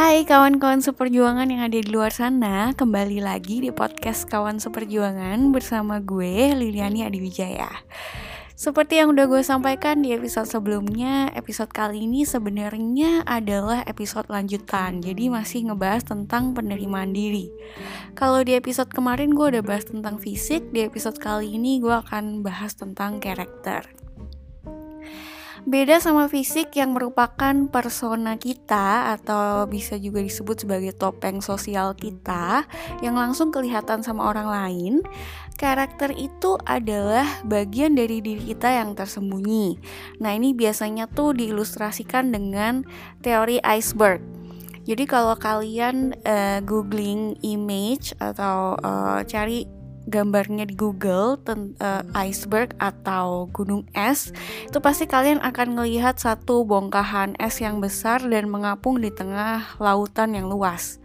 Hai kawan-kawan seperjuangan yang ada di luar sana. Kembali lagi di podcast Kawan Seperjuangan Bersama gue Liliani Adiwijaya. Seperti yang udah gue sampaikan di episode sebelumnya Episode kali ini sebenarnya adalah episode lanjutan. Jadi masih ngebahas tentang penerimaan diri. Kalau di episode kemarin gue udah bahas tentang fisik Di episode kali ini gue akan bahas tentang karakter Beda sama fisik yang merupakan persona kita atau bisa juga disebut sebagai topeng sosial kita yang langsung kelihatan sama orang lain. Karakter itu adalah bagian dari diri kita yang tersembunyi. Nah, ini biasanya tuh diilustrasikan dengan teori iceberg. Jadi kalau kalian uh, googling image atau uh, cari gambarnya di Google ten, uh, iceberg atau gunung es, itu pasti kalian akan melihat satu bongkahan es yang besar dan mengapung di tengah lautan yang luas.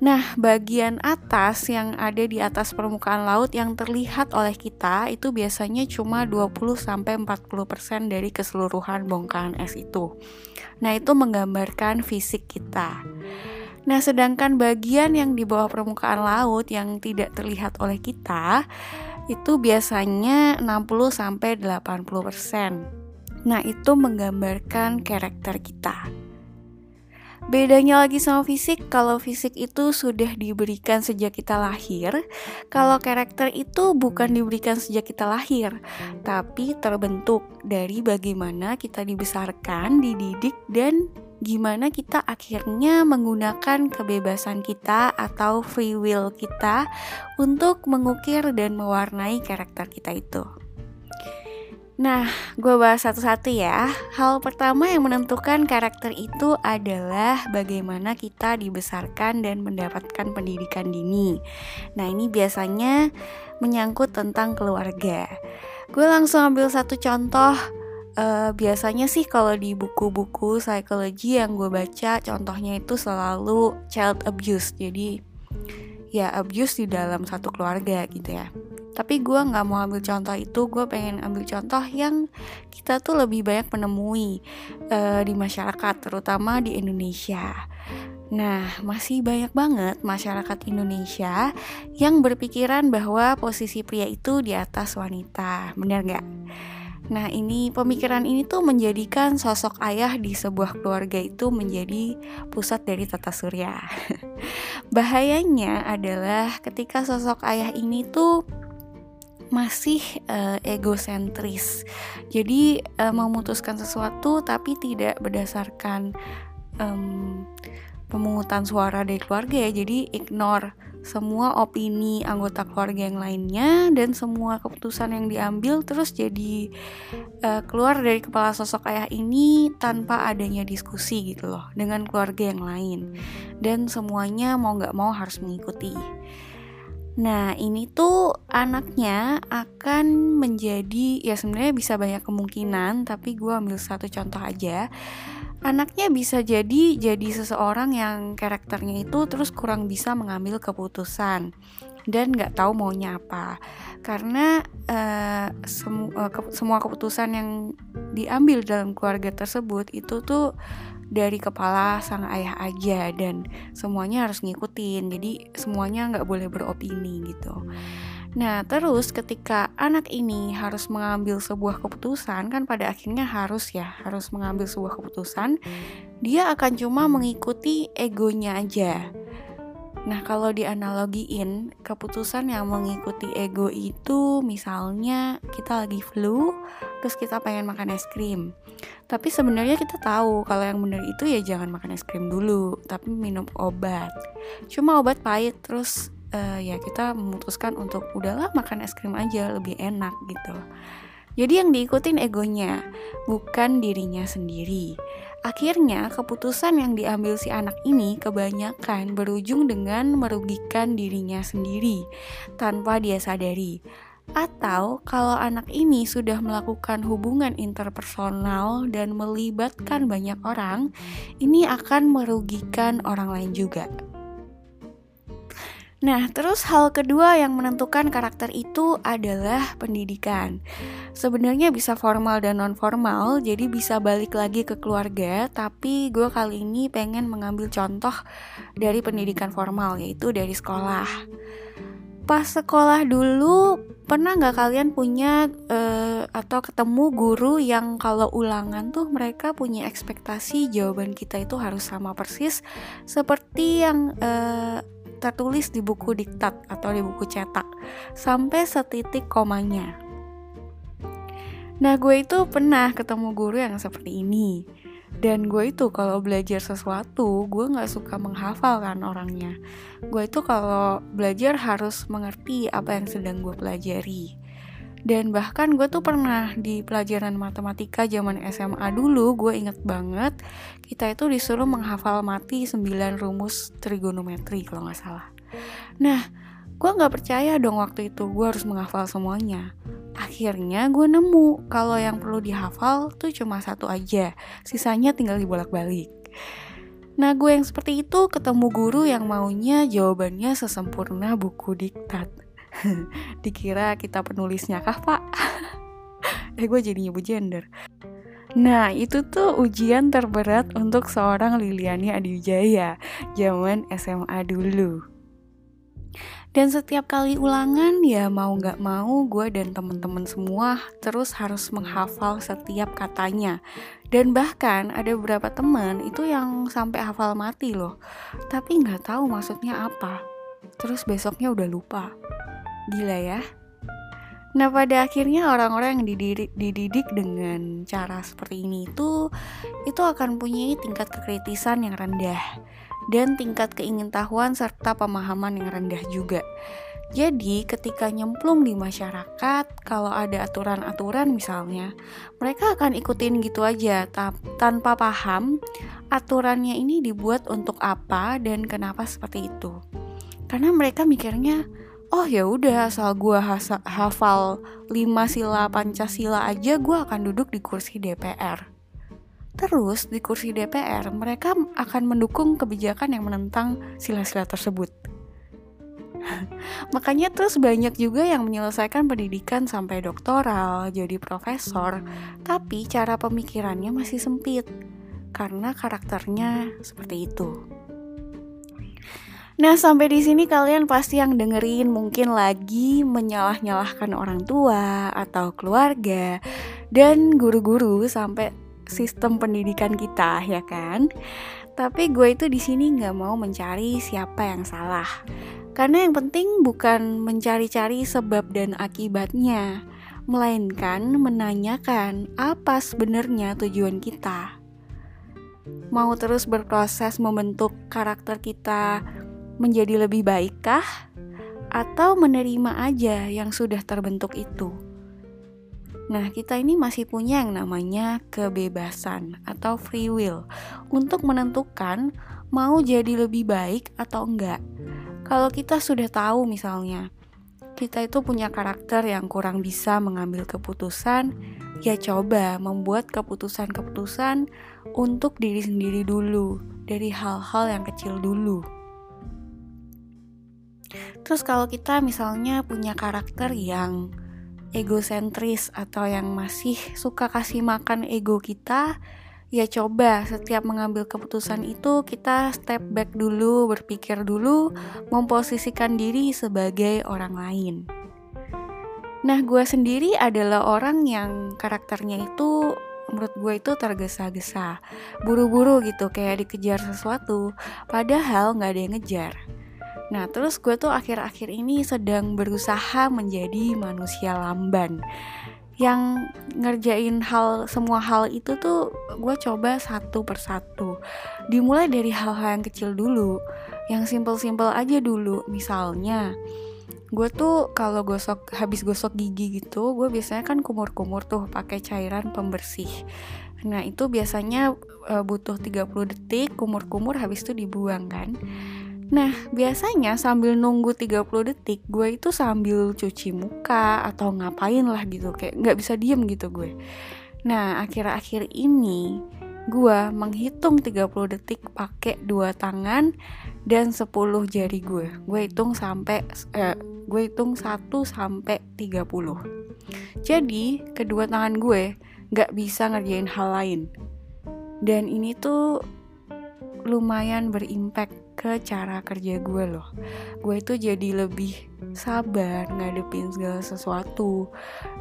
Nah, bagian atas yang ada di atas permukaan laut yang terlihat oleh kita itu biasanya cuma 20 40% dari keseluruhan bongkahan es itu. Nah, itu menggambarkan fisik kita. Nah, sedangkan bagian yang di bawah permukaan laut yang tidak terlihat oleh kita itu biasanya 60 sampai 80%. Nah, itu menggambarkan karakter kita. Bedanya lagi sama fisik, kalau fisik itu sudah diberikan sejak kita lahir, kalau karakter itu bukan diberikan sejak kita lahir, tapi terbentuk dari bagaimana kita dibesarkan, dididik, dan gimana kita akhirnya menggunakan kebebasan kita atau free will kita untuk mengukir dan mewarnai karakter kita itu. Nah, gue bahas satu-satu ya. Hal pertama yang menentukan karakter itu adalah bagaimana kita dibesarkan dan mendapatkan pendidikan dini. Nah, ini biasanya menyangkut tentang keluarga. Gue langsung ambil satu contoh uh, biasanya sih kalau di buku-buku psikologi yang gue baca contohnya itu selalu child abuse jadi ya abuse di dalam satu keluarga gitu ya tapi gue nggak mau ambil contoh itu gue pengen ambil contoh yang kita tuh lebih banyak menemui uh, di masyarakat terutama di Indonesia Nah, masih banyak banget masyarakat Indonesia yang berpikiran bahwa posisi pria itu di atas wanita. Bener gak? Nah, ini pemikiran ini tuh menjadikan sosok ayah di sebuah keluarga itu menjadi pusat dari tata surya. Bahayanya adalah ketika sosok ayah ini tuh masih uh, egosentris. Jadi uh, memutuskan sesuatu tapi tidak berdasarkan um, pemungutan suara dari keluarga ya. Jadi ignore semua opini anggota keluarga yang lainnya dan semua keputusan yang diambil terus jadi uh, keluar dari kepala sosok ayah ini tanpa adanya diskusi gitu loh dengan keluarga yang lain dan semuanya mau nggak mau harus mengikuti. Nah ini tuh anaknya akan menjadi ya sebenarnya bisa banyak kemungkinan tapi gue ambil satu contoh aja anaknya bisa jadi jadi seseorang yang karakternya itu terus kurang bisa mengambil keputusan dan nggak tahu maunya apa. Karena uh, semu uh, ke semua keputusan yang diambil dalam keluarga tersebut itu tuh dari kepala sang ayah aja dan semuanya harus ngikutin. Jadi semuanya nggak boleh beropini gitu Nah, terus ketika anak ini harus mengambil sebuah keputusan, kan pada akhirnya harus ya, harus mengambil sebuah keputusan, dia akan cuma mengikuti egonya aja. Nah, kalau dianalogiin, keputusan yang mengikuti ego itu misalnya kita lagi flu, terus kita pengen makan es krim. Tapi sebenarnya kita tahu kalau yang benar itu ya jangan makan es krim dulu, tapi minum obat. Cuma obat pahit terus uh, ya kita memutuskan untuk udahlah makan es krim aja lebih enak gitu. Jadi yang diikutin egonya, bukan dirinya sendiri. Akhirnya keputusan yang diambil si anak ini kebanyakan berujung dengan merugikan dirinya sendiri tanpa dia sadari. Atau kalau anak ini sudah melakukan hubungan interpersonal dan melibatkan banyak orang, ini akan merugikan orang lain juga. Nah, terus hal kedua yang menentukan karakter itu adalah pendidikan. Sebenarnya bisa formal dan non formal, jadi bisa balik lagi ke keluarga. Tapi gue kali ini pengen mengambil contoh dari pendidikan formal, yaitu dari sekolah. Pas sekolah dulu, pernah nggak kalian punya uh, atau ketemu guru yang kalau ulangan tuh mereka punya ekspektasi jawaban kita itu harus sama persis seperti yang uh, tertulis di buku diktat atau di buku cetak sampai setitik komanya. Nah, gue itu pernah ketemu guru yang seperti ini. Dan gue itu kalau belajar sesuatu, gue gak suka menghafal kan orangnya. Gue itu kalau belajar harus mengerti apa yang sedang gue pelajari. Dan bahkan gue tuh pernah di pelajaran matematika zaman SMA dulu, gue inget banget, kita itu disuruh menghafal mati 9 rumus trigonometri kalau nggak salah. Nah, gue nggak percaya dong waktu itu gue harus menghafal semuanya. Akhirnya gue nemu kalau yang perlu dihafal tuh cuma satu aja, sisanya tinggal dibolak-balik. Nah gue yang seperti itu ketemu guru yang maunya jawabannya sesempurna buku diktat Dikira kita penulisnya kah pak? eh gue jadi nyebut gender. Nah itu tuh ujian terberat untuk seorang Liliani Adiwijaya Zaman SMA dulu. Dan setiap kali ulangan ya mau gak mau gue dan temen-temen semua terus harus menghafal setiap katanya. Dan bahkan ada beberapa temen itu yang sampai hafal mati loh. Tapi nggak tahu maksudnya apa. Terus besoknya udah lupa Gila ya. Nah pada akhirnya orang-orang yang dididik, dididik dengan cara seperti ini itu itu akan punya tingkat kekritisan yang rendah dan tingkat keingintahuan serta pemahaman yang rendah juga. Jadi ketika nyemplung di masyarakat, kalau ada aturan-aturan misalnya, mereka akan ikutin gitu aja tanpa paham aturannya ini dibuat untuk apa dan kenapa seperti itu. Karena mereka mikirnya, oh ya udah asal gue hafal 5 sila Pancasila aja gue akan duduk di kursi DPR. Terus di kursi DPR mereka akan mendukung kebijakan yang menentang sila-sila tersebut. Makanya terus banyak juga yang menyelesaikan pendidikan sampai doktoral, jadi profesor, tapi cara pemikirannya masih sempit karena karakternya seperti itu. Nah, sampai di sini kalian pasti yang dengerin mungkin lagi menyalah-nyalahkan orang tua atau keluarga dan guru-guru sampai sistem pendidikan kita, ya kan? Tapi gue itu di sini nggak mau mencari siapa yang salah, karena yang penting bukan mencari-cari sebab dan akibatnya, melainkan menanyakan apa sebenarnya tujuan kita. Mau terus berproses membentuk karakter kita menjadi lebih baikkah atau menerima aja yang sudah terbentuk itu? Nah, kita ini masih punya yang namanya kebebasan atau free will untuk menentukan mau jadi lebih baik atau enggak. Kalau kita sudah tahu misalnya, kita itu punya karakter yang kurang bisa mengambil keputusan, ya coba membuat keputusan-keputusan untuk diri sendiri dulu, dari hal-hal yang kecil dulu. Terus kalau kita misalnya punya karakter yang egosentris atau yang masih suka kasih makan ego kita, ya coba setiap mengambil keputusan itu kita step back dulu, berpikir dulu, memposisikan diri sebagai orang lain. Nah, gue sendiri adalah orang yang karakternya itu menurut gue itu tergesa-gesa, buru-buru gitu, kayak dikejar sesuatu, padahal nggak ada yang ngejar. Nah, terus gue tuh akhir-akhir ini sedang berusaha menjadi manusia lamban. Yang ngerjain hal semua hal itu tuh gue coba satu persatu. Dimulai dari hal-hal yang kecil dulu yang simple-simple aja dulu. Misalnya gue tuh kalau gosok habis gosok gigi gitu gue biasanya kan kumur-kumur tuh pakai cairan pembersih. Nah itu biasanya uh, butuh 30 detik kumur-kumur habis itu dibuang kan Nah, biasanya sambil nunggu 30 detik, gue itu sambil cuci muka atau ngapain lah gitu, kayak nggak bisa diem gitu gue. Nah, akhir-akhir ini gue menghitung 30 detik pakai dua tangan dan 10 jari gue. Gue hitung sampai eh, gue hitung 1 sampai 30. Jadi, kedua tangan gue gak bisa ngerjain hal lain. Dan ini tuh lumayan berimpact ke cara kerja gue loh. Gue itu jadi lebih sabar ngadepin segala sesuatu.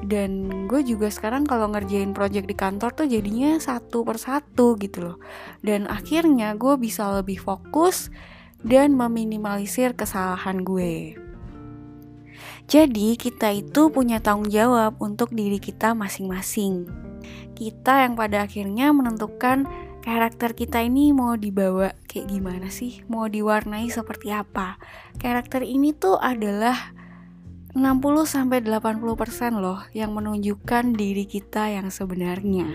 Dan gue juga sekarang kalau ngerjain project di kantor tuh jadinya satu persatu gitu loh. Dan akhirnya gue bisa lebih fokus dan meminimalisir kesalahan gue. Jadi kita itu punya tanggung jawab untuk diri kita masing-masing. Kita yang pada akhirnya menentukan karakter kita ini mau dibawa kayak gimana sih? Mau diwarnai seperti apa? Karakter ini tuh adalah 60 sampai 80% loh yang menunjukkan diri kita yang sebenarnya.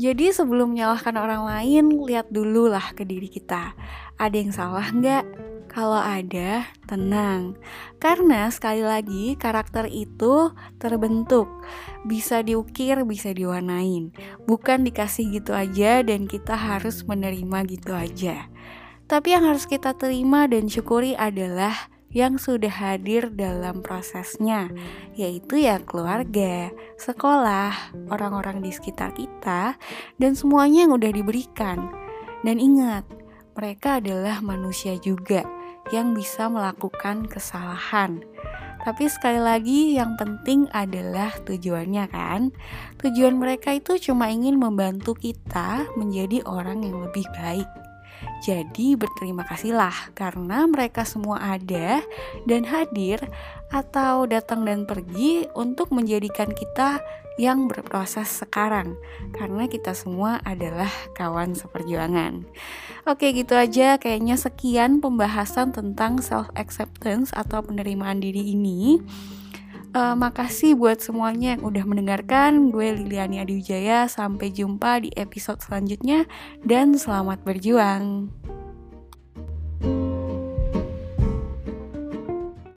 Jadi sebelum menyalahkan orang lain, lihat dulu lah ke diri kita. Ada yang salah nggak? Kalau ada, tenang. Karena sekali lagi karakter itu terbentuk. Bisa diukir, bisa diwarnain. Bukan dikasih gitu aja dan kita harus menerima gitu aja. Tapi yang harus kita terima dan syukuri adalah yang sudah hadir dalam prosesnya, yaitu ya keluarga, sekolah, orang-orang di sekitar kita, dan semuanya yang udah diberikan. Dan ingat, mereka adalah manusia juga yang bisa melakukan kesalahan. Tapi sekali lagi yang penting adalah tujuannya kan. Tujuan mereka itu cuma ingin membantu kita menjadi orang yang lebih baik. Jadi berterima kasihlah karena mereka semua ada dan hadir atau datang dan pergi untuk menjadikan kita yang berproses sekarang karena kita semua adalah kawan seperjuangan. Oke, gitu aja kayaknya sekian pembahasan tentang self acceptance atau penerimaan diri ini. Uh, makasih buat semuanya yang udah mendengarkan. Gue Liliani Adiwijaya. Sampai jumpa di episode selanjutnya dan selamat berjuang.